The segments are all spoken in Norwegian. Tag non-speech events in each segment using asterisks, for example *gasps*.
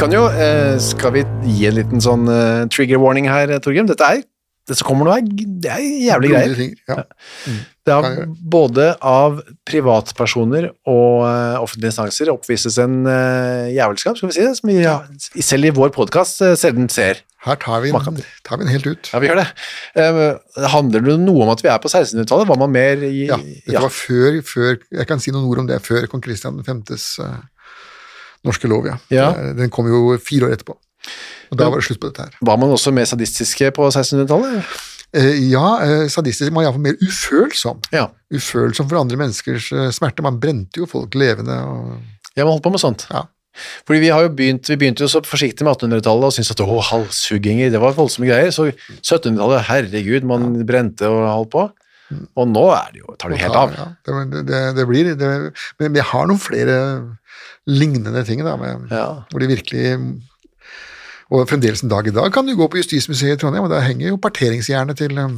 Kan jo, eh, skal vi gi en liten sånn eh, trigger warning her, Torgrim? Dette er, det som kommer nå er, det er jævlig greier. Ja. Det har både av privatpersoner og eh, offentlige instanser oppvises en jævelskap, skal vi si det, som vi ja, selv i vår podkast sjelden ser. Her tar vi, den, tar vi den helt ut. Ja, vi gjør det. Eh, handler det noe om at vi er på 1600-tallet? Var man mer i Ja, dette var før, før Jeg kan si noen ord om det før kong Kristian 5.s norske lov, ja. Ja. Den kom jo fire år etterpå. Og da var det slutt på dette her. Var man også mer sadistiske på 1600-tallet? Eh, ja, eh, sadistisk, man er iallfall mer ufølsom. Ja. Ufølsom for andre menneskers eh, smerte. Man brente jo folk levende. og... Ja, man holdt på med sånt. Ja. Fordi vi har jo begynt, vi begynte jo så forsiktig med 1800-tallet og syntes at å, halshugginger, det var voldsomme greier. Så 1700-tallet, herregud, man brente og holdt på. Og nå er det jo, tar det helt av. Ja, det, det, det blir det, Men jeg har noen flere lignende ting, da, med, Ja. hvor de virkelig Og fremdeles en dag i dag kan du gå på Justismuseet i Trondheim, og der henger jo parteringsjernet til um,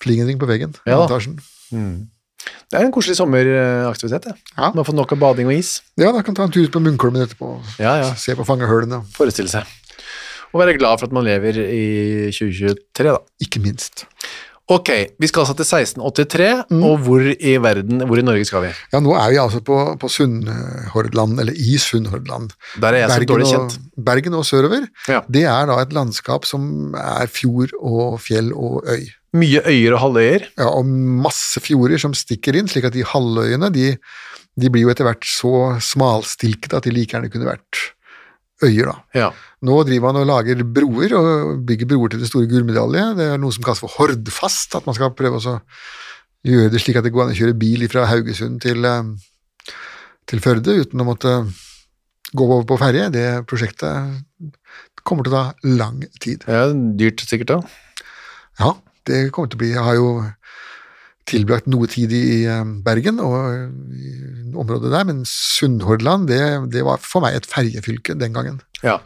Flingenring på veggen. i Ja. Mm. Det er en koselig sommeraktivitet, det. Ja. Man fått nok av bading og is. Ja, da kan ta en tur ut på Munkholmen etterpå og Ja, ja. se på fangehølene. Forestille seg. Og være glad for at man lever i 2023, da. Ikke minst. Ok, vi skal altså til 1683, og hvor i verden, hvor i Norge skal vi? Ja, nå er vi altså på, på Sunnhordland, eller i Sunnhordland. Der er jeg så dårlig og, kjent. Bergen og sørover, Ja. det er da et landskap som er fjord og fjell og øy. Mye øyer og halvøyer. Ja, og masse fjorder som stikker inn, slik at de halvøyene de, de blir jo etter hvert så smalstilkede at de like gjerne kunne vært øyer. da. Ja. Nå driver man og lager broer, og bygger broer til det store gullmedalje. Det er noe som kalles for Hordfast, at man skal prøve å gjøre det slik at det går an å kjøre bil fra Haugesund til, eh, til Førde uten å måtte gå over på ferje. Det prosjektet kommer til å ta lang tid. ja, dyrt sikkert da. Ja, det kommer til å bli Jeg har jo tilbrakt noe tid i eh, Bergen og i området der, men Sunnhordland, det, det var for meg et ferjefylke den gangen. Ja.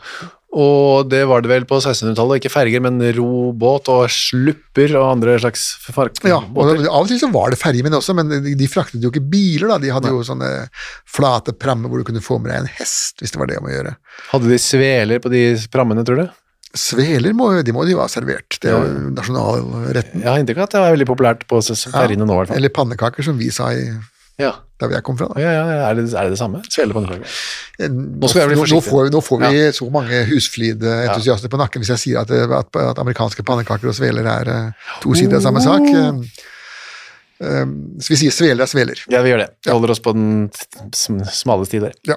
Og det var det vel på 1600-tallet, ikke ferger, men robåt og slupper og andre slags fark Ja, og. Av og til så var det ferjemenn også, men de, de fraktet jo ikke biler. da, De hadde jo sånne flate prammer hvor du kunne få med deg en hest, hvis det var det om å gjøre. Hadde de sveler på de prammene, tror du? Sveler må, de må de jo ha servert, det er jo nasjonalretten. Jeg har inntrykk av at det er veldig populært på ferjene ja. nå, i hvert fall. Eller pannekaker, som vi sa i, Ja. der jeg kom fra. da. Ja, ja, ja. Er, det, er det det samme? Sveler på pannekaker? Nå, nå, forsiktig. får, vi- nå får vi så mange husflidentusiaster på nakken hvis jeg sier at, at, at amerikanske pannekaker og sveler er eh, to sider av samme sak. Eh, eh, Så vi sier sveler er sveler. Ja, vi gjør det. Vi holder oss på den smale sti der. Ja.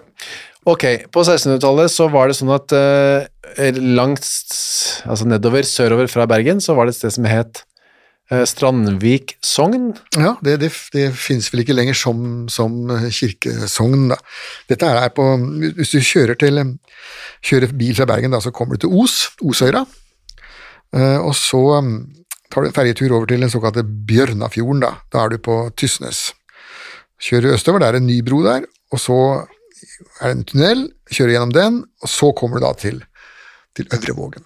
Ok, på 1600-tallet så var det sånn at eh, langt altså nedover, sørover fra Bergen, så var det et sted som het eh, Strandvik Sogn. Ja, det, det, det finnes vel ikke lenger som, som kirkesogn, da. Dette er på Hvis du kjører, til, kjører bil fra Bergen, da, så kommer du til Os, Osøyra. Eh, og så um, tar du en ferjetur over til den såkalte Bjørnafjorden, da. Da er du på Tysnes. Kjører østover, det er en ny bro der, og så er det en tunnel, kjører gjennom den, og så kommer du da til, til Øvre Vågen.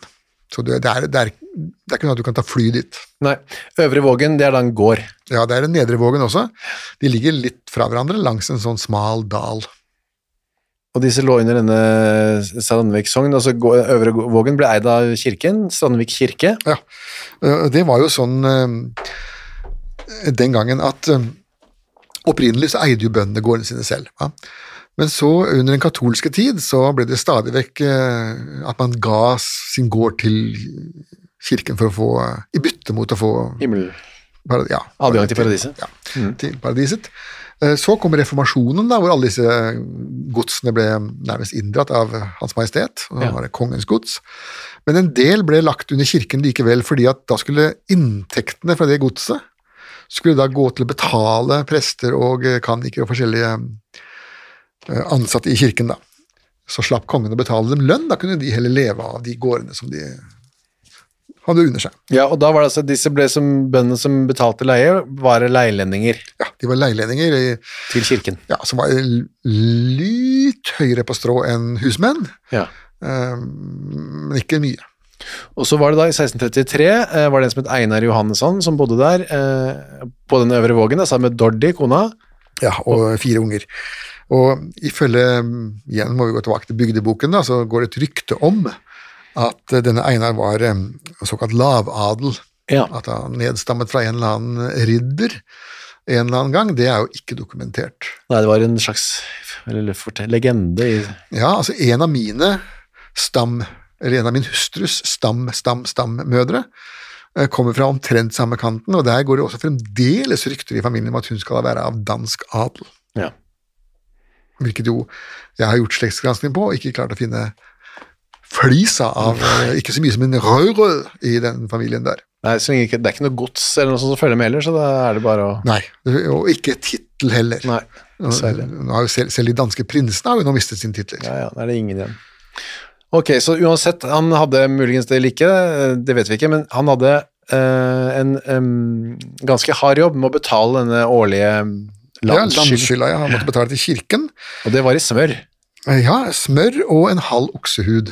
Så det, det, er, det, er, det er ikke noe at du kan ta fly dit. Nei. Øvre Vågen, det er da en gård. Ja, det er en Nedre Vågen også. De ligger litt fra hverandre langs en sånn smal dal. Og disse lå under denne Strandvik sogn. Altså Øvre Vågen ble eid av kirken, Strandvik kirke. Ja, det var jo sånn den gangen at opprinnelig så eide jo bøndene gårdene sine selv. Ja. Men så, under den katolske tid, så ble det stadig vekk eh, at man ga sin gård til kirken for å få, eh, i bytte mot å få Himmel. para- ja, Adgang til paradiset. Ja, til paradiset. Eh, Så kom reformasjonen, da, hvor alle disse godsene ble nærmest inndratt av Hans Majestet. og Ja. var det kongens gods. Men en del ble lagt under kirken likevel, fordi at da skulle inntektene fra det godset skulle da gå til å betale prester og kanikere og forskjellige ansatte i kirken. da. Så slapp kongen å betale dem lønn, da kunne de heller leve av de gårdene som de hadde under seg. Ja, og da var det altså disse ble som bøndene som betalte leie, var leilendinger Ja, De var leilendinger i til kirken. ja, som var litt høyere på strå enn husmenn, Ja. eh, men ikke mye. Og så var det da i 1633 eh, var det en som het Einar Johannesson som bodde der eh, på den øvre vågen, sammen med Dordi, kona. Ja, og fire unger. Og ifølge, igjen må vi gå tilbake til bygdeboken, da, så går det et rykte om at denne Einar var såkalt lavadel. Ja. At han nedstammet fra en eller annen ridder en eller annen gang, det er jo ikke dokumentert. Nei, det var en slags legende i Ja, altså en av mine stam, eller en av min hustrus stam, stam, stammødre eh, kommer fra omtrent samme kanten, og der går det også fremdeles rykter i familien om at hun skal være av dansk adel. Ja. Hvilket jo jeg har gjort slektsgransking på, og ikke klart å finne flisa av eh, Ikke så mye som en rødrød i den familien der. Nei, ikke, det er ikke noe gods eller noe sånt som følger med heller, så da er det bare å Nei, og ikke tittel heller. Nei, selv, selv de danske prinsene har jo nå mistet sin titler. Ja, ja, da er det ingen igjen. Ok, så uansett, han hadde muligens det eller ikke, det vet vi ikke, men han hadde eh, en em, ganske hard jobb med å betale denne årlige Ja, Landskylda. Han måtte betale til kirken. og det var i smør. Ja, smør og en halv oksehud.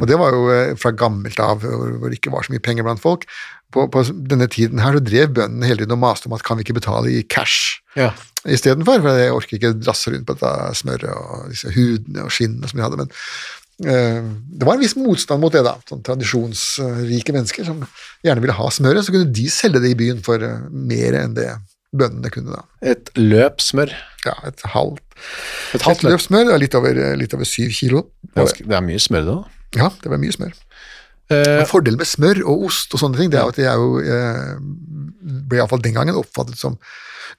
Og det var jo eh, fra gammelt av, hvor det ikke var så mye penger blant folk. På, på denne tiden her så drev bøndene hele tiden og maste om at kan vi ikke betale i cash Ja. istedenfor, for jeg orker ikke drasse rundt på dette smøret og disse hudene og skinnene som de hadde. Men eh, det var en viss motstand mot det, da. Sånn tradisjonsrike mennesker som gjerne ville ha smøret, så kunne de selge det i byen for eh, mer enn det bøndene kunne da. Et løp smør. Ja, et halvt, Et halvt løp. smør, er litt over, litt over syv kilo. det. Ganske, det er mye smør da. Ja, det var mye smør. Eh, Fordelen med smør og ost og sånne ting, det er at det er jo, eh, ble iallfall den gangen oppfattet som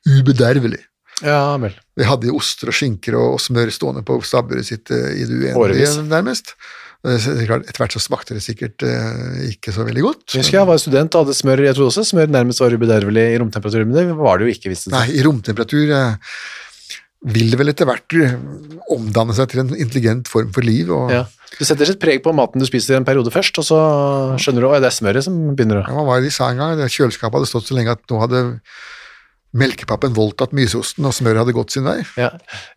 ubedervelig. ja vel. Vi hadde jo oster og skinker og, og smør stående på stabburet sitt eh, i det uendelige, nærmest. Eh, er Etter hvert så smakte det sikkert eh, ikke så veldig godt. Jeg husker jeg var student og hadde smør, jeg trodde også smør nærmest var ubedervelig i romtemperatur, men det var det jo ikke, visste det Nei, i romtemperatur eh, vil det vel etter hvert eh, omdanne seg til en intelligent form for liv. og Ja. Du setter sitt preg på maten du spiser i en periode først, og så skjønner du at det er smøret som begynner å... Ja, hva var det de sa en gang? Det Kjøleskapet hadde stått så lenge at nå hadde melkepappen voldtatt myseosten, og smøret hadde gått sin vei. Ja,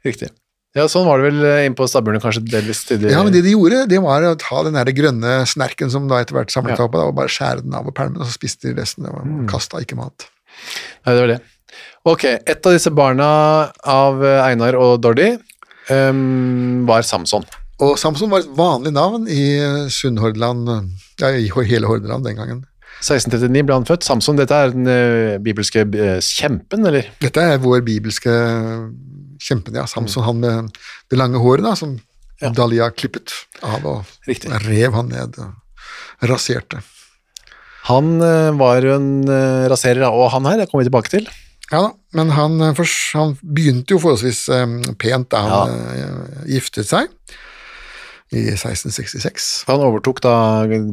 riktig. Ja, sånn var det vel innpå inne på kanskje delvis tidligere. Ja, men det de gjorde, det var å ta den der grønne snerken som da etter hvert samlet Ja. opp, og bare skjære den av på pælmen, og så spiste de resten. Det var, Mm. Kasta ikke mat. Nei, det var det. Ok, et av disse barna av eh, Einar og Dordi um, var Samson. Og Samson var et vanlig navn i Sunnhordland, ja, i hele Hordaland den gangen. 1639 ble han født. Samson, dette er den eh, bibelske eh, kjempen, eller? Dette er vår bibelske kjempen, ja. Samson, han med det lange håret da, som Ja. Dalia klippet av og Riktig. rev han ned og raserte. Han eh, var jo en eh, raserer, og han her, det kommer vi tilbake til. Ja da, men han, eh, han begynte jo forholdsvis pent da han ja. giftet seg i 1666. Han overtok da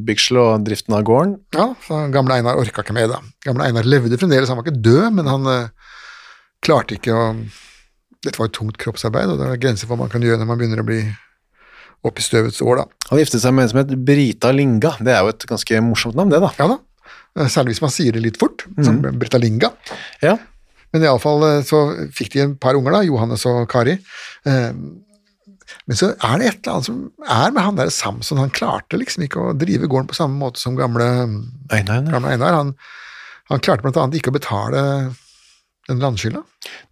byggsel og driften av gården. Ja, så gamle Einar orka ikke mer da. Gamle Einar levde fremdeles, han var ikke død, men han eh, klarte ikke å Dette var et tungt kroppsarbeid, og det er grenser for hva man kan gjøre når man begynner å bli opp i støvets år, da. Han giftet seg med en som het Brita Linga. Det er jo et ganske morsomt navn, det, da. Ja da, eh, særlig hvis man sier det litt fort, som Brita Linga. Ja. Men iallfall så fikk de en par unger, da, Johannes og Kari. Eh, Men så er det et eller annet som er med han der Samson. Han klarte liksom ikke å drive gården på samme måte som gamle, Einar, gamle Einar. Han, han klarte annet ikke å betale den landskylda.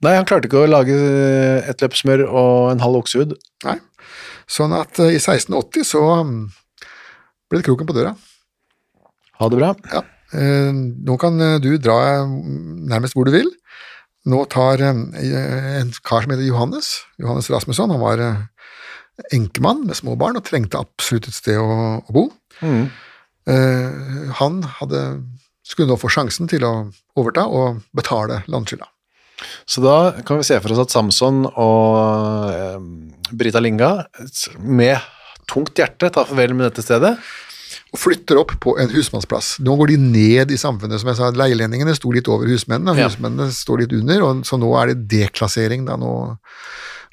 Nei, han klarte ikke å lage et løp smør og en halv oksehud. Nei. Sånn at eh, i 1680 så mm, ble det kroken på døra. Ha det bra. Ja. Eh, nå kan eh, du dra eh, nærmest hvor du vil. Nå tar eh, en kar som heter Johannes, Johannes Rasmusson, han var eh, enkemann med små barn og trengte absolutt et sted å, å bo. Mm. Eh, han hadde, skulle nå få sjansen til å overta og betale landskylda. Så da kan vi se for oss at Samson og eh, Brita Linga med tungt hjerte tar farvel med dette stedet. Og flytter opp på en husmannsplass. Nå går de ned i samfunnet, som jeg sa. Leilendingene sto litt over husmennene, og Ja. husmennene står litt under, og så nå er det deklassering. Da. Nå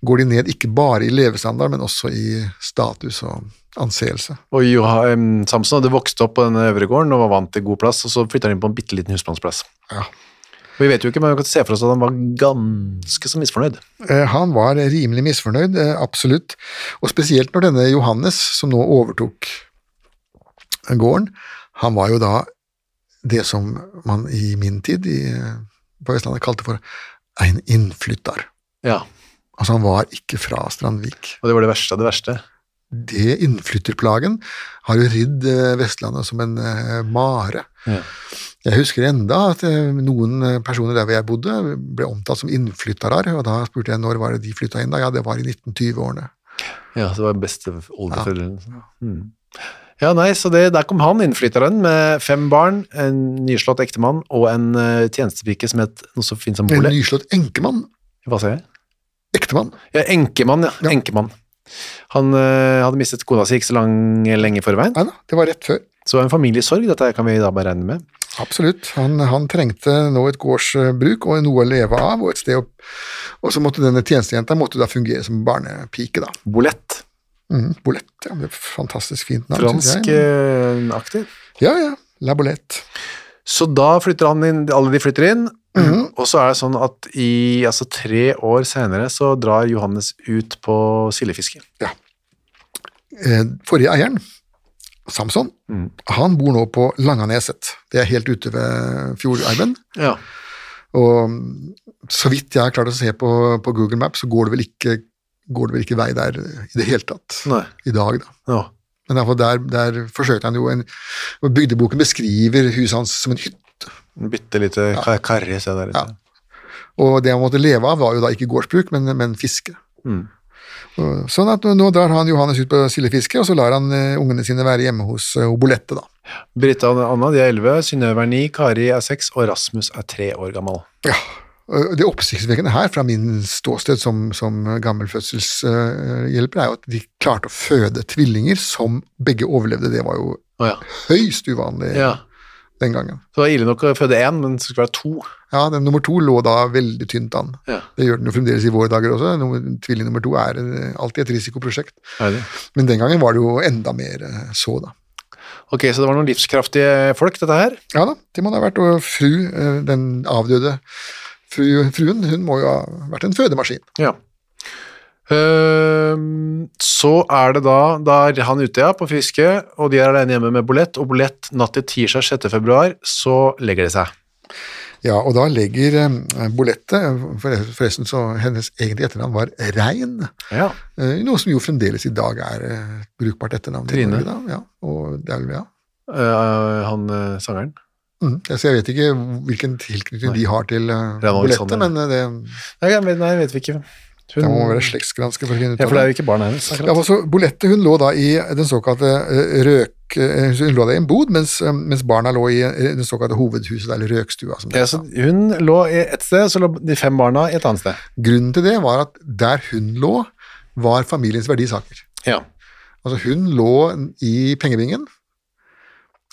går de ned ikke bare i levestandard, men også i status og anseelse. Og Johan Samson hadde vokst opp på denne øvre gården og var vant til god plass, og så flytta han inn på en bitte liten husmannsplass. Ja. Vi vet jo ikke, men vi kan se for oss at han var ganske så misfornøyd. Eh, Han var rimelig misfornøyd, eh, absolutt. Og spesielt når denne Johannes, som nå overtok gården, han var jo da det som man i min tid i, på Vestlandet kalte for en innflytter. Ja, Altså han var ikke fra Strandvik. og det var det verste av det verste. Det innflytterplagen har jo ridd eh, Vestlandet som en eh, mare. Ja. Jeg husker enda at eh, noen personer der hvor jeg bodde, ble omtalt som innflyttere, og da spurte jeg når var det de flytta inn. da? Ja, det var i 1920-årene. Ja, det var beste oldeforeldrene. Mm. Ja, nei, så det, der kom han, innflytteren, med fem barn, en nyslått ektemann og en tjenestepike som het noe så fint som En Bolle. nyslått enkemann. Hva sier jeg? Ektemann. Ja, enkemann, ja. Ja. Enkemann. Han eh, hadde mistet kona si ikke så lang, lenge i forveien, Nei da, det var rett før. så det var en familiesorg, dette kan vi da bare regne med. Absolutt. Han, han trengte nå et gårdsbruk og noe å leve av, og et sted å Og så måtte denne tjenestejenta måtte da fungere som barnepike, da. Bolett. Mm, Bolett, ja. Det er et fantastisk fint navn. Franskaktig? Fransk-aktig. Ja, ja. La Bolette. Så da flytter han inn, alle de flytter inn, Mhm. og så er det sånn at i altså tre år senere så drar Johannes ut på sildefiske. Ja. forrige eieren, Samson, Mm. han bor nå på Langaneset. Det er helt ute ved fjordarmen. Ja. Og mm, så vidt jeg har klart å se på, på Google Maps, så går det vel ikke går det vel ikke vei der i det hele tatt Nei. i dag, da. Ja. Men der, der forsøkte han jo en Bygdeboken beskriver huset hans som en hytte. En Bitte lite ja. karri se der. Ja. Og det han måtte leve av, var jo da ikke gårdsbruk, men, men fiske. Mm. Sånn at nå, drar han Johannes ut på sildefiske, og så lar han eh, ungene sine være hjemme hos uh, Bolette, da. Britta og Anna de er 11, Synnøve er ni, Kari er seks, og Rasmus er tre år gammel. Ja, Det oppsiktsvekkende her, fra min ståsted som, som gammel fødselshjelper, er jo at de klarte å føde tvillinger som begge overlevde. Det var jo oh, ja. høyst uvanlig ja. Den gangen. Så det var ille nok å føde én, men det skulle være to. Ja, den nummer to lå da veldig tynt an. Ja. Det gjør den jo fremdeles i våre dager også. Nummer, tvilling nummer to er eh, alltid et risikoprosjekt. Men den gangen var det jo enda mer eh, så, da. Ok, så det var noen livskraftige folk, dette her. Ja da, det må det ha vært. Og fru, eh, den avdøde fru, fruen, hun må jo ha vært en fødemaskin. Ja. Ehm, så er det da, da er han ute ja, på fiske, og de er alene hjemme med Bolett, og Bolett natt til tirsdag 6. februar, så legger det seg. Ja, og da legger eh, Bolette, forresten så hennes egentlige etternavn var Rein, Ja. eh, noe som jo fremdeles i dag er eh, brukbart etternavn. Trine. Da. Ja, og det er vel, ja. Uh, han sangeren. Mm. Altså, jeg vet ikke hvilken tilknytning de har til uh, Reinhold men det, Nei, nei, vet vi ikke. Hun, det må være slektsgranske for å finne ut ja, for det er jo ikke barna hennes. Ja, akkurat. altså, Bolette hun lå da i den såkalte eh, røk... eh, Hun lå da i en bod, mens, eh, mens barna lå i den det såkalte hovedhuset, eller røkstua. Som det Ja, så hun lå i et sted, så lå de fem barna i et annet sted. Grunnen til det var at der hun lå, var familiens verdisaker. Ja. Altså Hun lå i pengebingen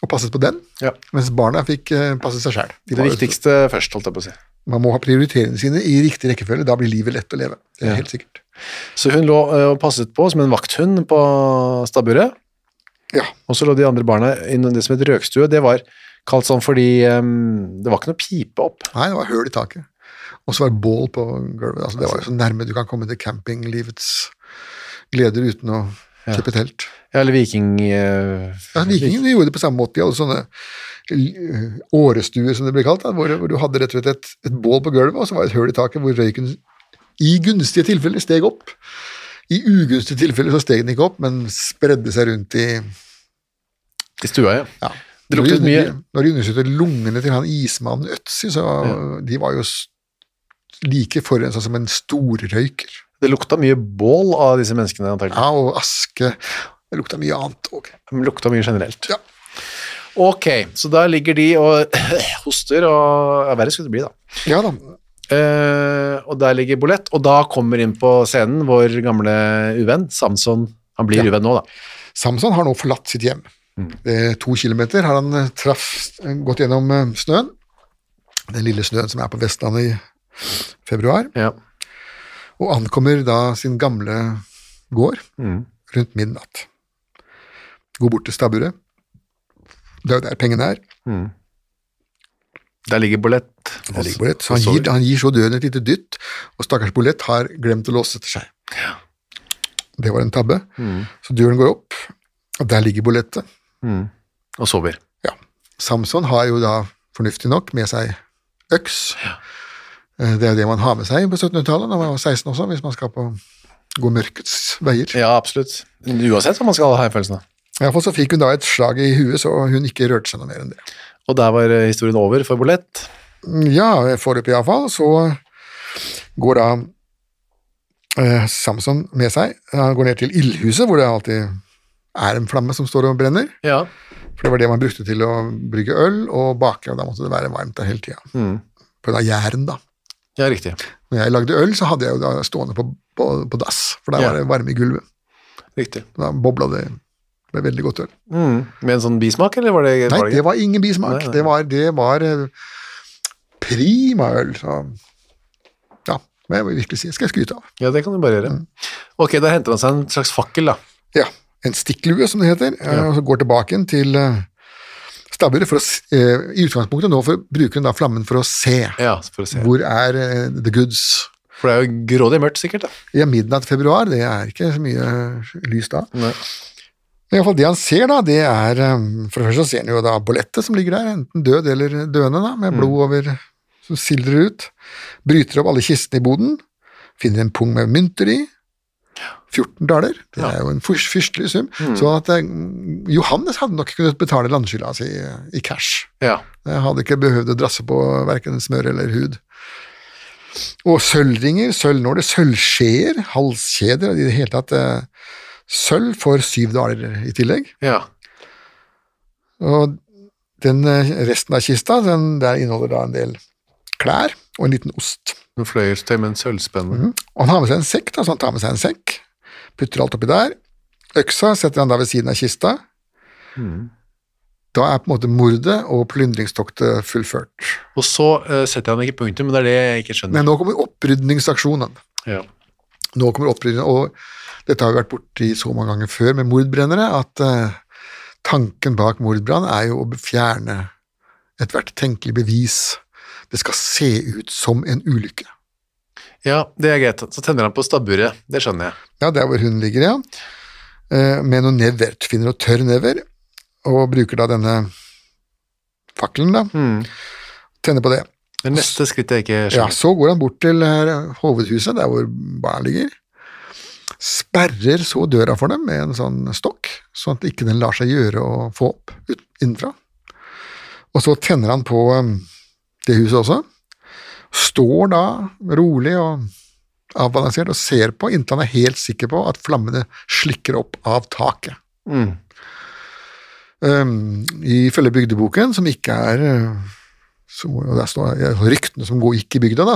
og passet på den, Ja. mens barna fikk passe seg sjøl. Det viktigste først, holdt jeg på å si. Man må ha prioriteringene sine i riktig rekkefølge, da blir livet lett å leve. Det er Ja. helt sikkert. Så hun lå eh, og passet på som en vakthund på stabburet, Ja. og så lå de andre barna i det som het røkstue. Det var kalt sånn fordi um, det var ikke noe pipe opp. Nei, det var høl i taket. Og så var det bål på gulvet. Altså, det var jo så nærme du kan komme til campinglivets gleder uten å kjøpe telt. Ja, eller viking... Uh, Ja, Vikingene gjorde det på samme måte. De hadde sånne eh, årestuer, som det ble kalt, da, hvor, hvor du hadde rett og slett et, et bål på gulvet, og så var det et høl i taket hvor røyken i gunstige tilfeller steg opp. I ugunstige tilfeller så steg den ikke opp, men spredde seg rundt i I stua, ja. ja. Det luktet mye. Når de undersøkte lungene til han ismannen Øtzi, så de var jo like forurensa som en storrøyker. Det lukta mye bål av disse menneskene, antakelig. Ja, og aske. Det lukta mye annet òg. Det lukta mye generelt. Ja. Ok, så da ligger de og *clears throat* hoster, og ja, verre skulle det bli, da. Ja da. Uh, og der ligger Bolett, og da kommer inn på scenen vår gamle uvenn, Samson. Han blir Ja. uvenn nå, da. Samson har nå forlatt sitt hjem. Mm. Eh, to kilometer har han eh, traff, gått gjennom eh, snøen. Den lille snøen som er på Vestlandet i februar. Ja. Og ankommer da sin gamle gård Mm. rundt midnatt. Går bort til stabburet. Det er jo der pengene er. Der ligger Bolett. Der ligger Bolett. Så han gir, han gir så døden et lite dytt, og stakkars Bolett har glemt å låse etter seg. Det var en tabbe. Så døren går opp, og der ligger Bolettet. Og sover. Ja. Samson har jo da fornuftig nok med seg øks. Ja. Det er det man har med seg på 1700-tallet når man var 16 også, hvis man skal på gå mørkets veier. Ja, absolutt. Uansett hva man skal ha følelsen av. Iallfall så fikk hun da et slag i huet, så hun ikke rørte seg noe mer enn det. Og der var eh, historien over for Bolett. Ja, foreløpig iallfall, så går da eh, Samson med seg. Han går ned til ildhuset, hvor det alltid er en flamme som står og brenner. Ja. For det var det man brukte til å brygge øl og bake, og da måtte det være varmt der hele tida. På grunn av jæren, da. ja, riktig. Når jeg lagde øl, så hadde jeg jo da stående på, på, på dass, for der Ja. var det varme i gulvet. Riktig. Da bobla det ble veldig godt øl. Mm. Med en sånn bismak, eller var det, Nei, var det var ingen bismak. Nei, nei. Det var, det var eh, prima øl. Så ja, må jeg virkelig si. Skal jeg skryte av. Ja, det kan du bare gjøre. Ok, da henter han seg en slags fakkel, da. Ja, en stikklue, som det heter, ja. og så går tilbake til eh, stabburet for å eh, I utgangspunktet nå for, bruker hun da flammen for å se. Ja, for å se. Hvor er eh, the goods? For det er jo grådig mørkt, sikkert. da. Ja, midnatt februar, det er ikke så mye lys da. Nei. I hvert fall Det han ser, da, det er eh, For det første så ser han jo da bollettet som ligger der, enten død eller døende, da, med blod over som sildrer ut. Bryter opp alle kistene i boden. Finner en pung med mynter i. 14 daler. Det er jo en fyrstelig sum. Så at eh, Johannes hadde nok kunnet betale landskylda si i cash. Ja. Jeg hadde ikke behøvd å drasse på verken smør eller hud. Og sølvringer, sølvnåler, sølvskjeer, halskjeder i det hele tatt eh, Sølv for syv daler i tillegg. ja. Og den eh, resten av kista, den der inneholder da en del klær og en liten ost. En fløyelstøy med en sølvspenne. Og han har med seg en sekk, da, så han tar med seg en sekk, putter alt oppi der. Øksa setter han da ved siden av kista. Da er på en måte mordet og plyndringstoktet fullført. Og så uh, setter han ikke punktum, men det er det jeg ikke skjønner. Men nå kommer opprydningsaksjonen. Ja. Nå kommer opprydningen, og dette har vi vært borti så mange ganger før med mordbrennere, at eh, tanken bak mordbrann er jo å fjerne ethvert tenkelig bevis. Det skal se ut som en ulykke. ja, det er greit. Så tenner han på stabburet. Det skjønner jeg. Ja, der hvor hun ligger, ja. Eh, Med noen never. Finner noe tørr never, og bruker da denne fakkelen, da. Tenner på det. Det neste skrittet jeg ikke skjønner. Ja, så går han bort til eh, hovedhuset, der hvor barna ligger. Sperrer så døra for dem med en sånn stokk, sånn at ikke den lar seg gjøre å få opp ut, innenfra. Og så tenner han på eh, det huset også. Står da rolig og avbalansert og ser på inntil han er helt sikker på at flammene slikker opp av taket. Mm. Um, Ifølge bygdeboken, som ikke er uh, så, og Der står ryktene som går- gikk i bygda, da,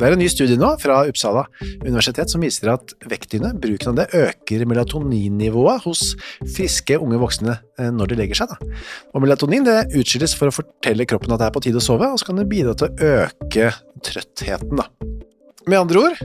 Det er en ny studie nå fra Uppsala universitet som viser at vektdyne, bruken av det, øker melatoninnivået hos friske unge voksne eh, når de legger seg. Da. Og melatonin det utskilles for å fortelle kroppen at det er på tide å sove, og så kan det bidra til å øke trøttheten. Da. Med andre ord,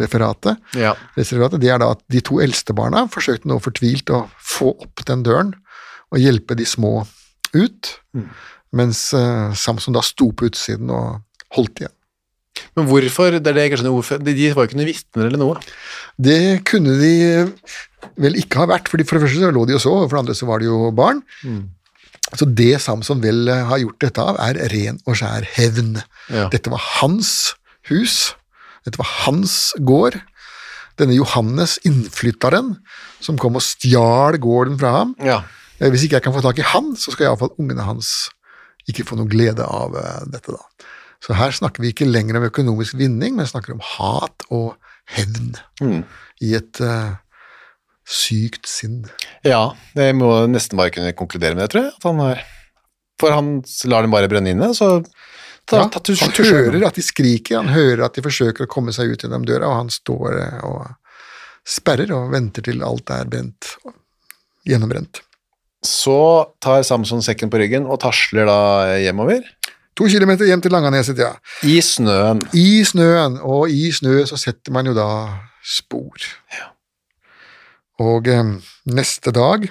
referatet. Ja. referatet. Det er da at de to eldste barna forsøkte nå fortvilt å få opp den døren og hjelpe de små ut, Mm. mens uh, Samson da sto på utsiden og holdt igjen. Men hvorfor? Det er det kanskje skjønner. De var jo ikke noen vitner eller noe. Det kunne de vel ikke ha vært, fordi for det første så lå de og så, og for det andre så var de jo barn. Så det Samson vel eh, har gjort dette av, er ren og skjær hevn. Ja. Dette var hans hus, dette var hans gård. Denne Johannes, innflytteren, som kom og stjal gården fra ham. Ja. Eh, Hvis ikke jeg kan få tak i han, så skal iallfall ungene hans ikke få noe glede av eh, dette, da. Så her snakker vi ikke lenger om økonomisk vinning, men snakker om hat og hevn i et uh, sykt sinn. ja, det må nesten bare kunne konkludere med det, tror jeg. At han er. For han lar dem bare brenne inne, så Ja, at du han tusjer hører at de skriker, han hører at de forsøker å komme seg ut gjennom døra, og han står eh, og sperrer og venter til alt er brent, gjennombrent. Så tar Samson sekken på ryggen og tasler da hjemover. To kilometer hjem til Langaneset, ja. I snøen. I snøen, og i snø så setter man jo da spor. Og eh, neste dag,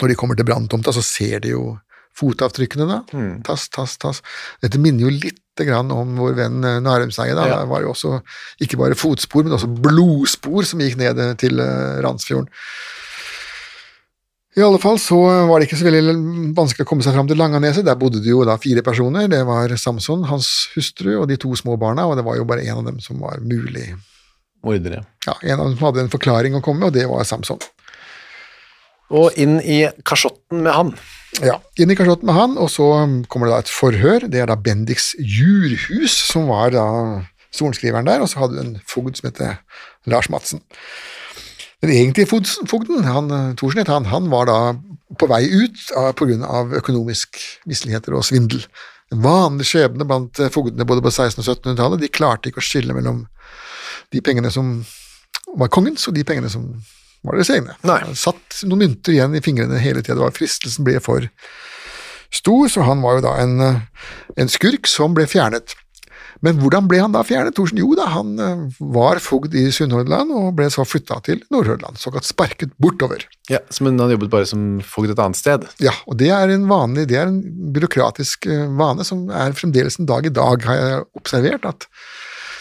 når de kommer til branntomta, så ser de jo fotavtrykkene, da. Tass, tass, tass. Dette minner jo litt grann om vår venn eh, da. Ja. Det var jo også ikke bare fotspor, men også blodspor som gikk ned eh, til eh, Randsfjorden. I alle fall så var det ikke så veldig vanskelig å komme seg fram til Langaneset. Der bodde det jo da fire personer. Det var Samson, hans hustru og de to små barna, og det var jo bare en av dem som var mulig. Mordere. Ja, En av dem som hadde en forklaring å komme med, og det var Samson. Og inn i kasjotten med han. Ja, Inn i kasjotten med han, og så kommer det da et forhør. Det er da Bendiks Jurhus som var da sorenskriveren der, og så hadde du en fogd som heter Lars Madsen. Den egentlige fogden, han, Thorsen het han, han var da på vei ut pga. økonomisk misligheter og svindel. En vanlig skjebne blant eh, fogdene både på 1600- og 1700-tallet. De klarte ikke å skille mellom de pengene som var kongens, og de pengene som var deres egne. Nei. Han satt noen mynter igjen i fingrene hele tida. Fristelsen ble for stor, så han var jo da en, eh, en skurk som ble fjernet. Men hvordan ble han da fjernet, Thorsen? Jo da, han eh, var fogd i Sunnhordland og ble så flytta til Nordhordland, såkalt sparket bortover. Ja, Men han jobbet bare som fogd et annet sted. Ja, og det er en vanlig, det er en byråkratisk eh, vane som er fremdeles en dag i dag, har jeg observert, at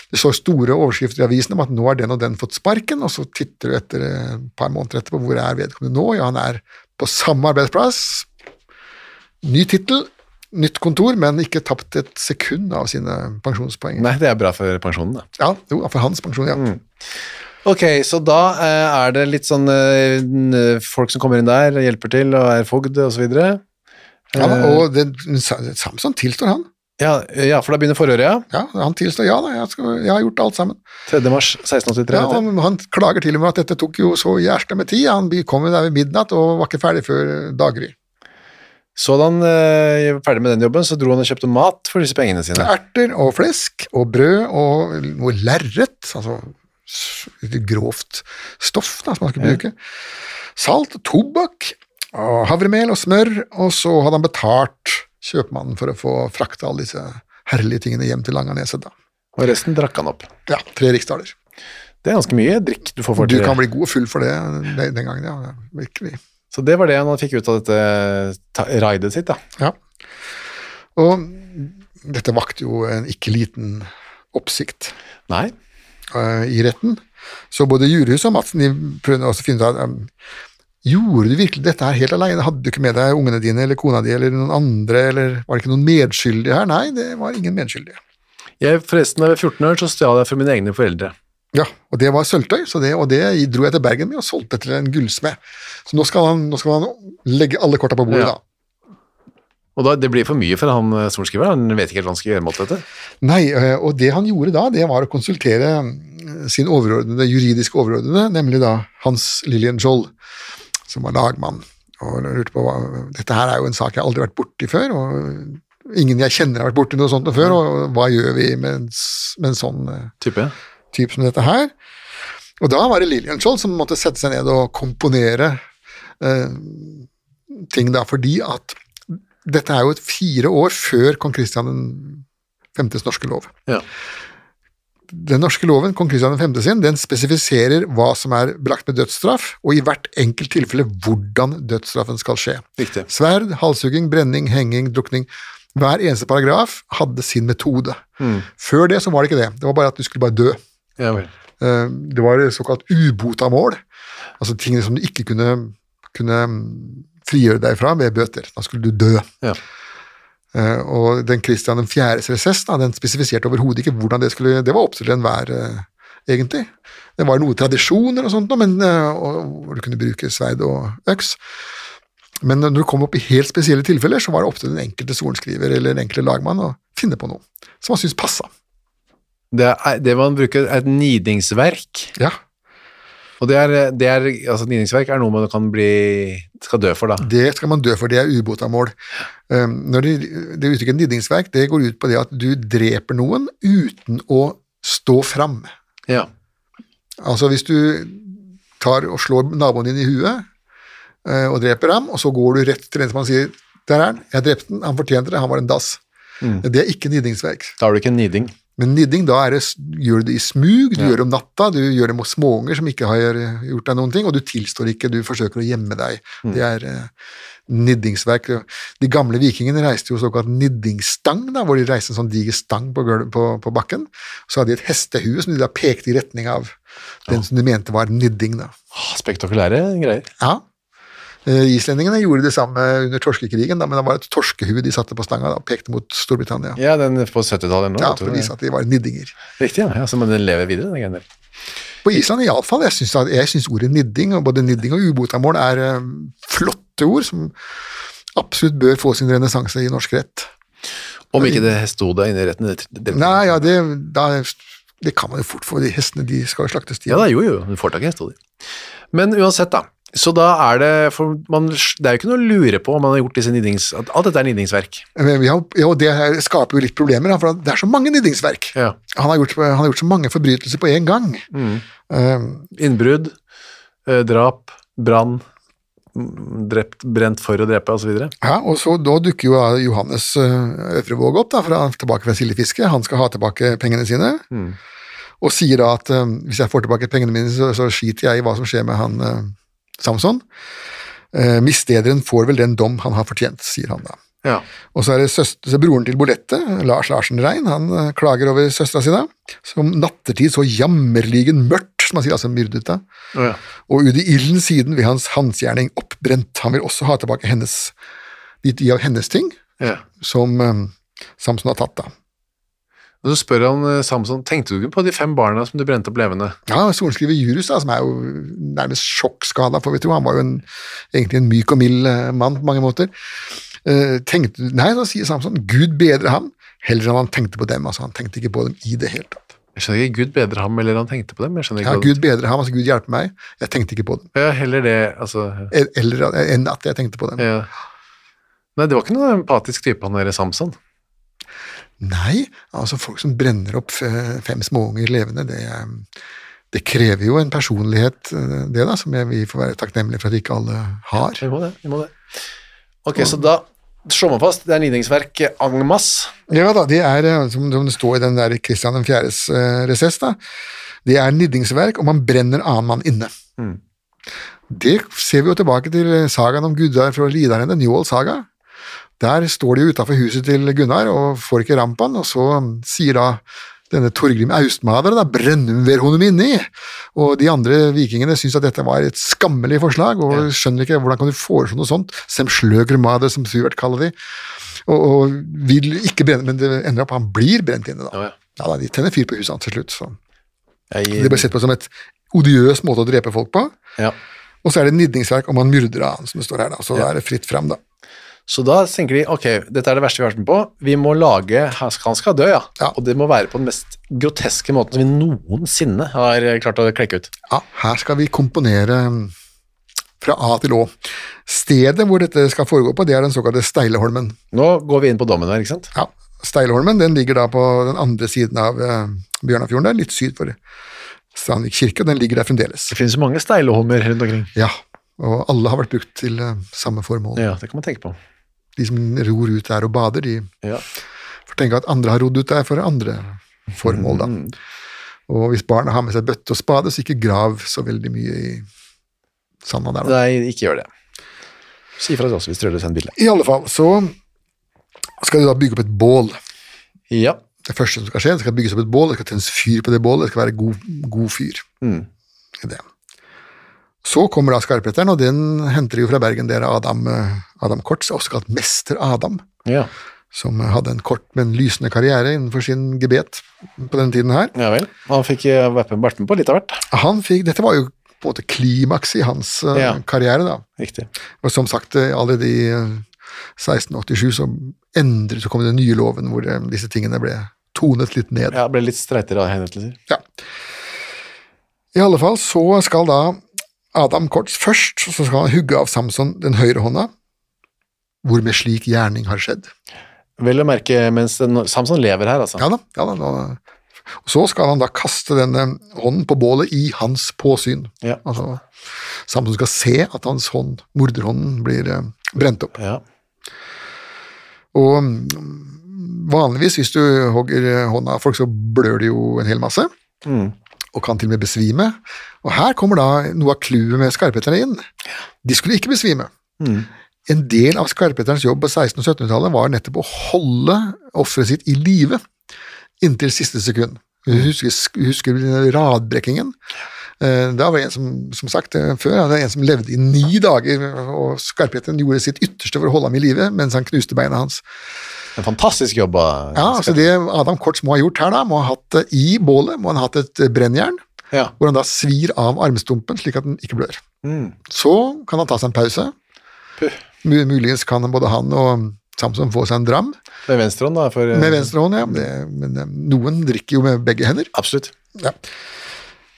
det står store overskrifter i avisen om at nå har den og den fått sparken, og så titter du etter eh, et par måneder etterpå, hvor er vedkommende nå? Ja, han er på samme arbeidsplass, ny tittel, nytt kontor, men ikke tapt et sekund av sine pensjonspoeng. Nei, det er bra for pensjonen, da. Ja, jo, for hans pensjon, ja. Ok, så da eh, er det litt sånn eh, folk som kommer inn der, hjelper til og er fogd videre. ja og det, Samson tilstår han. Ja, ja, for da begynner forhøret, ja. Ja, han tilstår, ja da, jeg, skal, jeg har gjort alt sammen. 3. mars 1683. Ja, vet han klager til og med at dette tok jo så jævla med tid. Han kom jo der ved midnatt og var ikke ferdig før daggry. Så da han eh, var ferdig med den jobben, så dro han og kjøpte mat for disse pengene sine. Erter og flesk og brød og noe lerret, altså litt grovt stoff da, som man skulle bruke. Salt, tobakk, og havremel og smør, og så hadde han betalt kjøpmannen for å få frakta alle disse herlige tingene hjem til Langaneset. da. Og resten drakk han opp. Ja, tre riksdaler. Det er ganske mye drikk du får for Du kan bli god og full for det den den gangen, ja. Virkelig. Så det var det han fikk ut av dette raidet sitt, da. Ja. Og dette vakte jo en ikke liten oppsikt Nei. eh, i retten. Så både juryhuset og Madsen de prøvde også å finne ut av um, Gjorde du virkelig dette her helt alene? Hadde du ikke med deg ungene dine eller kona di eller noen andre, eller var det ikke noen medskyldige her? Nei, det var ingen medskyldige. Jeg, forresten, da jeg var 14 år, så stjal jeg fra mine egne foreldre. Ja, og det var sølvtøy, så det, og det dro jeg til Bergen med og solgte til en gullsmed. Så nå skal han, nå skal han legge alle korta på bordet, Ja. da. Og da, det blir for mye for han eh, sorenskriveren, han vet ikke helt hva han skal gjøre mot dette. Nei, eh, og det han gjorde da, det var å konsultere mm, sin overordnede, juridisk overordnede, nemlig da Hans Lillian Joll, som var lagmann. Og lurte på hva Dette her er jo en sak jeg aldri har vært borti før, og ingen jeg kjenner har vært borti noe sånt før, og hva gjør vi med en, med en sånn eh, Type. type som dette her? Og da var det Lillian Joll som måtte sette seg ned og komponere eh, ting, da, fordi at dette er jo fire år før kong Kristian 5.s norske lov. Ja. Den norske loven, kong Kristian 5. sin, den spesifiserer hva som er belagt med dødsstraff, og i hvert enkelt tilfelle hvordan dødsstraffen skal skje. Riktig. Sverd, halshugging, brenning, henging, drukning. Hver eneste paragraf hadde sin metode. Før det så var det ikke det. Det var bare at du skulle bare dø. Ja vel. Eh, Det var såkalt ubotamål, altså ting som du ikke kunne, kunne frigjøre deg fra ved bøter. Da skulle du dø. Ja. Eh, Og den Kristian 4.s resess da, den spesifiserte overhodet ikke hvordan det skulle Det var opp til enhver, eh, egentlig. Det var noen tradisjoner og sånt, men, eh, hvor du kunne bruke sverd og øks. Men når du kom opp i helt spesielle tilfeller, så var det opp til den enkelte sorenskriver eller den enkelte lagmann å finne på noe som han syntes passa. Det, er, det man bruker er et nidingsverk, Ja, og det er, det er, altså nidingsverk er noe man kan bli, skal dø for da. Det skal man dø for, det er ubotamål. Um, når det, det uttrykket nidingsverk, det går ut på det at du dreper noen uten å stå fram. Ja. Altså hvis du tar og slår naboen din i huet uh, og dreper ham, og så går du rett til den som han sier der er han, jeg drepte den, han fortjente det, han var en dass. Det er ikke nidingsverk. Da har du ikke en niding. Men nidding, da det, gjør du det i smug, du gjør det om natta, du gjør det mot småunger som ikke har gjort deg noen ting, og du tilstår ikke, du forsøker å gjemme deg. Det er uh, niddingsverk. De gamle vikingene reiste jo såkalt niddingsstang, da, hvor de reiste en sånn diger stang på, på, på bakken. Så hadde de et hestehue som de da pekte i retning av den som de mente var nidding. da. Ah, Spektakulære greier. Ja. Eh, Islendingene gjorde det samme under torskekrigen, da, men det var et torskehue de satte på stanga da, og pekte mot Storbritannia. Ja, den på 70-tallet nå. Ja. For å vise at de var niddinger. Riktig, ja. ja. Så den lever videre, den greia der. På Island iallfall. Jeg syns jeg syns ordet nidding, og både nidding og ubotamål, er eh, flotte ord som absolutt bør få sin renessanse i norsk rett. Om ikke det hestehodet inne i retten. Det, Nei, ja, det, da, det kan man jo fort få. De hestene de skal jo slaktes. Ja da, jo jo, du får tak i hestehoder. Men uansett, da. Så da er det for man, Det er jo ikke noe å lure på om man har gjort disse nidings... At alt dette er har, ja, og det skaper jo litt problemer, for det er så mange niddingsverk. Ja. Han har, gjort, han har gjort så mange forbrytelser på én gang. Mm. Um, Innbrudd, eh, drap, brann, drept, brent for å drepe, osv. Ja, og så da dukker jo Johannes eh, Øvrevåg opp, da, fra, tilbake fra sildefiske. Han skal ha tilbake pengene sine, og sier da at um, hvis jeg får tilbake pengene mine, så, så skiter jeg i hva som skjer med han eh, Samson. Eh, Mislederen får vel den dom han har fortjent, sier han da. Ja. Og så er det søster, broren til Bolette, Lars Larsen Rein, han eh, klager over søstera si da. Som nattetid så jammerligen mørkt, som han sier, altså myrdet da. Ja. Og ut i ilden siden ved hans hansgjerning oppbrent. Han vil også ha tilbake hennes, litt i av hennes ting, ja. som eh, Samson har tatt da. Og så spør han eh, Samson tenkte du ikke på de fem barna som du brente opp levende. Ja, sorenskriver Jurus, da, som er jo nærmest sjokkskada, får vi tro. Han var jo en, egentlig en myk og mild eh, mann på mange måter. Eh, tenkte, nei, da sier Samson, Gud bedre ham, heller enn han tenkte på dem. altså Han tenkte ikke på dem i det hele tatt. Jeg skjønner ikke Gud bedre ham, eller han tenkte på dem. Jeg ikke Ja, Gud bedre ham, altså Gud hjelper meg. Jeg tenkte ikke på dem. Ja, heller det, altså Eller enn at jeg tenkte på dem. ja. Nei, det var ikke noen empatisk type, han der Samson. Nei, altså folk som brenner opp fem småunger levende, det, eh, det krever jo en personlighet, eh, det da, som jeg, vi får være takknemlige for at ikke alle har. Vi må det. vi må det. Ok, så da slår man fast, det er nidingsverk en masse. Ja da, det er, eh, som, som det står i den der Kristian 4.s uh, resess, da, det er niddingsverk, og man brenner annen mann inne. Det ser vi jo tilbake til eh, sagaen om Gudar fra Lidarende, Njål saga. Der står de utafor huset til Gunnar og får ikke rampen, og så sier da denne Torgrim Austmader da brenner ver honom inni, og de andre vikingene syns at dette var et skammelig forslag, og skjønner ikke hvordan kan du foreslå noe sånt, sem sløgrmader, som Suvert kaller de, og, og vil ikke brenne, men det ender opp han blir brent inne da. Ja, ja. Ja, da, de tenner fyr på huset hans til slutt, så Jeg, det ble sett på som et odiøs måte å drepe folk på, ja. og så er det nidningsverk om han myrder han, som det står her da, så da er det fritt frem da. Så da tenker de, ok, dette er det verste vi har vært med på, vi må lage, han skal dø, ja. Ja. Og det må være på den mest groteske måten som vi noensinne har klart å klekke ut. Ja, her skal vi komponere mm, fra A til Å. Stedet hvor dette skal foregå på, det er den såkalte Steileholmen. Nå går vi inn på dommen her, ikke sant? Ja, Steileholmen den ligger da på den andre siden av eh, Bjørnafjorden, der, litt syd for Strandvik kirke, og den ligger der fremdeles. Det finnes mange steileholmer rundt omkring. Ja, og alle har vært brukt til eh, samme formål. Ja, det kan man tenke på. De som ror ut der og bader, de Ja. får tenke at andre har rodd ut der for andre formål, da. Og hvis barna har med seg bøtte og spade, så ikke grav så veldig mye i sanda der. Da. Nei, ikke gjør det. Si fra til oss hvis du vil sende bilde. I alle fall, så skal du da bygge opp et bål. Ja. Det første som skal skje, det skal bygges opp et bål, det skal tennes fyr på det bålet, det skal være god, god fyr Mm. det. Så kommer da skarpretteren, og den henter de jo fra Bergen, der er Adam, eh, Adam Kortz, også kalt Mester Adam, Ja. som hadde en kort, men lysende karriere innenfor sin gebet på denne tiden her. ja vel. Han fikk eh, vært med, på litt av hvert. Han fikk, dette var jo på en måte klimaks i hans eh, Ja. karriere da. Riktig. Og som sagt, allerede i eh, 1687 så endret, så kom den nye loven hvor eh, disse tingene ble tonet litt ned. Ja, ble litt streitere henrettelser. Ja. I alle fall så skal da Adam Kortz først, så skal han hugge av Samson den høyre hånda, hvor med slik gjerning har skjedd. Vel å merke mens Samson lever her, altså. Ja da, ja da. Og så skal han da kaste denne hånden på bålet i hans påsyn. Ja. Altså, Samson skal se at hans hånd, morderhånden, blir eh, brent opp. Ja. Og mm, vanligvis, hvis du hogger hånda av folk, så blør det jo en hel masse. Mm. Og kan til og med besvime. Og her kommer da noe av clouet med skarpheterne inn. De skulle ikke besvime. Mm. En del av skarpetterens jobb på 1600- og 1700-tallet var nettopp å holde offeret sitt i live inntil siste sekund. Husker, husker du radbrekkingen? Det Da var det en som, som sagt eh, før, det var en som levde i ni dager, og skarpheten gjorde sitt ytterste for å holde ham i live mens han knuste beina hans. En fantastisk jobb av Ja, altså Det Adam Kortz må ha gjort her, da, må ha hatt eh, i bålet må han ha hatt et eh, brennjern, Ja. hvor han da svir av armstumpen slik at den ikke blør. Mm. Så kan han ta seg en pause. Muligens kan både han og Samson få seg en dram Med venstre hånd, da. For, med venstrehånd, ja. Det, men eh, noen drikker jo med begge hender. Absolutt. Ja.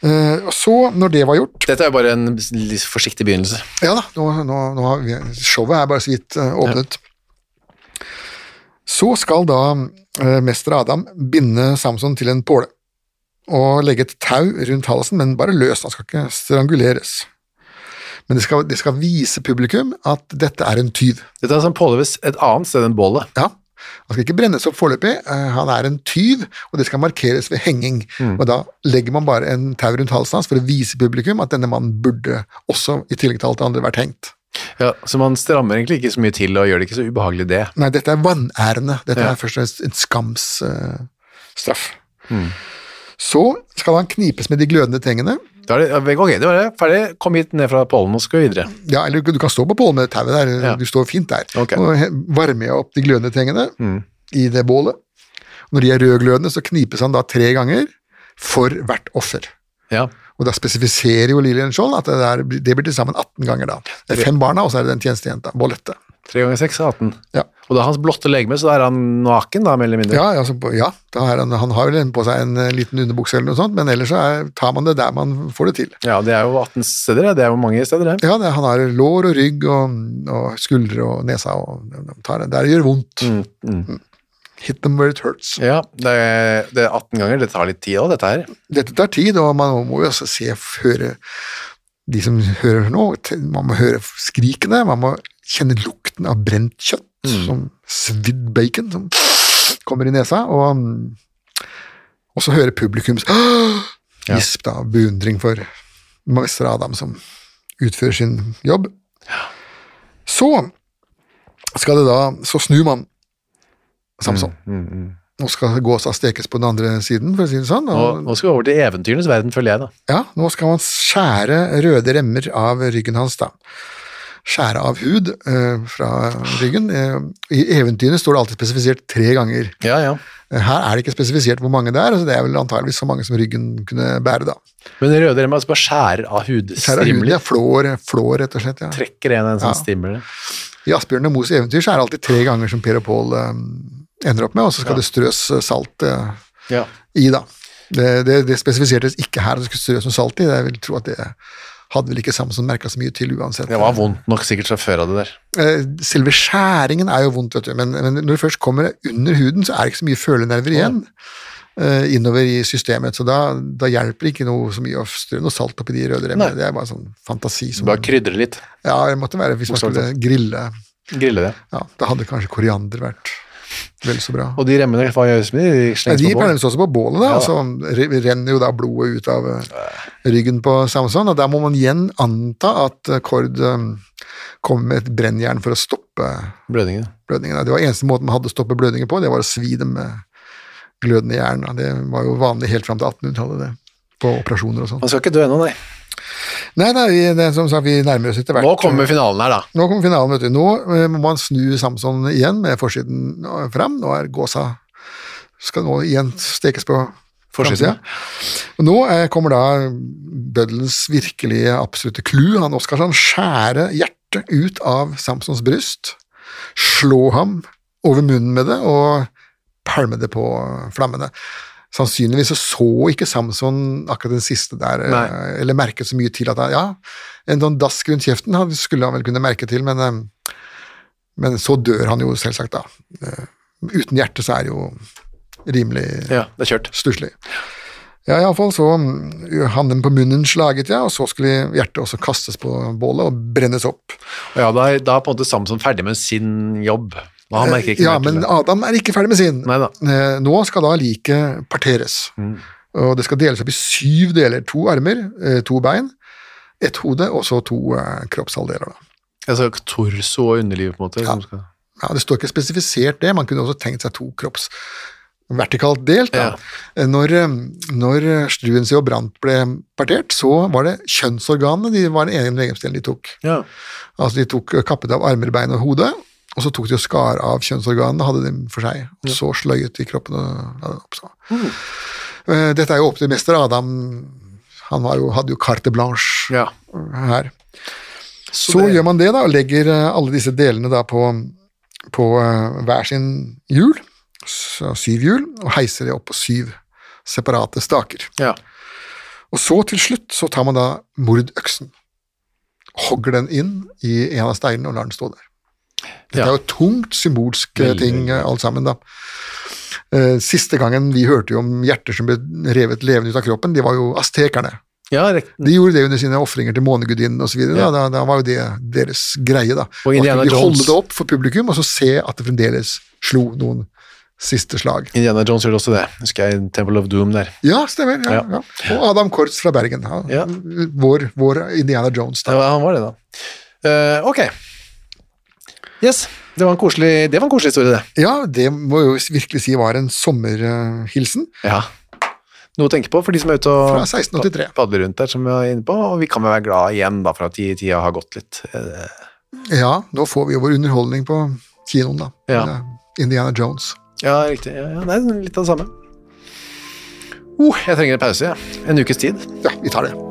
Eh, og så, når det var gjort Dette er jo bare en litt forsiktig begynnelse. Ja da, nå, nå, nå har vi, showet er bare så vidt eh, åpnet. Så skal da eh, mester Adam binde Samson til en påle og legge et tau rundt halsen, men bare løs, han skal ikke stranguleres. Men det skal, det skal vise publikum at dette er en tyv. Dette er som påleves et annet sted enn bålet. Ja, Han skal ikke brennes opp foreløpig, eh, han er en tyv, og det skal markeres ved henging. Og Da legger man bare en tau rundt halsen hans for å vise publikum at denne mannen burde også, i tillegg til alt det andre, vært hengt. Ja, så man strammer egentlig ikke så mye til og gjør det ikke så ubehagelig det. Nei, dette er vanærende. Dette Ja. er først og fremst en skamsstraff. Så skal han knipes med de glødende tengene. Da er det, ok, det var det. Ferdig. Kom hit ned fra pollen og skal videre. Ja, eller du kan stå på pollen med tauet der, Ja. du står fint der. Okay. Og varmer opp de glødende tengene i det bålet. Når de er rødglødende, så knipes han da tre ganger for hvert offer. Ja. Og da spesifiserer jo Lillian Skjold at det, der, det blir til sammen 18 ganger da. Det er fem barna, og så er det den tjenestejenta, Bollette. Tre ganger seks er 18. Ja. Og da hans blotte legeme, så da er han naken, da, mer eller mindre. Ja, altså, ja han, han har vel på seg en eh, liten underbukse eller noe sånt, men ellers så er, tar man det der man får det til. Ja, det er jo 18 steder, det. er jo mange steder, det. Ja, det, han har lår og rygg og, og skuldre og nesa, og tar det. Der gjør vondt. Mm, mm. Hit them where it hurts. Ja, det er, det er 18 ganger. Det tar litt tid òg, dette her. Dette tar tid, og man må jo også se, høre de som hører nå, man må høre skrikene, man må kjenne lukten av brent kjøtt, som svidd bacon som kommer i nesa, og, mm, og så hører publikums *gasps* Ja. gisp da, beundring for mester Adam som utfører sin jobb. Så skal det da, så snur man Samson. Nå skal gåsa stekes på den andre siden, for å si det sånn. Nå, nå skal vi over til eventyrenes verden, føler jeg, da. Ja, nå skal man skjære røde remmer av ryggen hans, da. Skjære av hud eh, fra ryggen. Eh, I eventyrene står det alltid spesifisert tre ganger. Ja, ja. Eh, Her er det ikke spesifisert hvor mange det er, altså det er vel antageligvis så mange som ryggen kunne bære, da. Men røde remmen altså bare skjærer av hudstrimler. ja. Flår, flår, rett og slett, ja. Trekker en en sånn Ja. strimler. I Asbjørn og Moes eventyr så er det alltid tre ganger som Per og Pål eh, ender opp med, og så skal det strøs eh, salt eh, Ja. i, da. Det, det, det spesifisertes ikke her at det skulle strøs noe salt i, jeg vil tro at det hadde vel ikke Samson merka så mye til uansett. Det var vondt nok sikkert fra før av det der. Eh, Selve skjæringen er jo vondt, vet du, men, men når det først kommer under huden, så er det ikke så mye følenerver igjen eh, innover i systemet, så da, da hjelper det ikke noe så mye å strø noe salt oppi de røde remmene. Det er bare sånn fantasi som Bare krydre litt. Ja, det måtte være hvis man skulle grille. Grille det. Ja, da hadde kanskje koriander vært vel så bra. Og de remmene, hva gjøres med de? De de på også på bålet, da, Ja, og så renner jo da blodet ut av eh, ryggen på Samson, og der må man igjen anta at eh, Kord eh, kommer med et brennjern for å stoppe Blødningen. blødningen. Det var eneste måten man hadde å stoppe blødningen på, det var å svi dem med glødende jern. Det var jo vanlig helt fram til 1800-tallet, det. På operasjoner og sånn. Man skal ikke dø ennå, nei. Nei, nei, det er som sagt, vi nærmer oss etter hvert. Nå kommer finalen her, da. Nå kommer finalen, vet du. Nå eh, må man snu Samson igjen med forsiden eh, fram. Nå er gåsa Skal nå igjen stekes på Forsiden. nå eh, kommer da bøddelens virkelige absolutte clou. Han nå skal skjære hjertet ut av Samsons bryst, slå ham over munnen med det og pælme det på flammene. Sannsynligvis så, så ikke Samson akkurat den siste der, eh, Nei. eller merket så mye til at han, ja, en sånn dask rundt kjeften han skulle han vel kunne merke til, men, eh, men så dør han jo selvsagt da. Eh, Uten hjerte så er det jo rimelig Ja, stusslig. Ja, iallfall så han handen på munnen slaget, ja, og så skulle hjertet også kastes på bålet og brennes opp. Ja, da er, da er på en måte Samson ferdig med sin jobb. Og han merker ikke ja, men. Adam er ikke ferdig med sin. Neida. Eh, Nå skal da liket parteres, Mm. og det skal deles opp i syv deler. To armer, eh, to bein, ett hode, og så to eh, kroppshalvdeler. Altså torso og underliv, på en måte. Ja. skal- Ja, Det står ikke spesifisert det, man kunne også tenkt seg to kropps vertikalt delt. Da. Når, eh, når Struensee og Brandt ble partert, så var det kjønnsorganene de var den ene legemsdelen de tok. Ja. Altså De tok eh, kappet av armer, bein og hode, og så tok de og skar av kjønnsorganene, hadde dem for seg, og så sløyet de kroppen og la det opp. Så. Mm. Dette er jo opp til mester Adam. Han var jo, hadde jo carte blanche ja. her. Så, gjør man det, da, og legger eh, alle disse delene da på, på eh, hver sin hjul, så syv hjul, og heiser det opp på syv separate staker. ja. Og så til slutt så tar man da mordøksen, hogger den inn i en av steinene og lar den stå der. Dette er jo tungt symbolsk eh, ting eh, alt sammen, da. Eh, Siste gangen vi hørte jo om hjerter som ble revet levende ut av kroppen, de var jo aztekerne. Ja, De gjorde det under sine ofringer til månegudinnen osv. Ja. Da, da var jo det deres greie. da. Og Indiana de holde det opp for publikum, og så se at det fremdeles slo noen siste slag. Indiana Jones gjorde også det. Husker jeg Temple of Doom der. Ja, stemmer. Ja, Ja. Og Adam Kortz fra Bergen. Vår, vår Indiana Jones. Da. Ja, han var det, da. Uh, ok. Yes, det var en koselig, det var en koselig historie, det. Ja, det må jeg jo virkelig si var en sommerhilsen Ja. Noe å tenke på for de som er ute og fra 1683. padler rundt der, som vi var inne på, og vi kan vel være glad igjen da, for at ti- tida har gått litt. Eh, Ja, nå får vi jo vår underholdning på kinoen, da. Ja. Indiana Jones. Ja, riktig. Ja, ja, det er litt av det samme. Uh, jeg trenger en pause, ja. En ukes tid. Ja, vi tar det.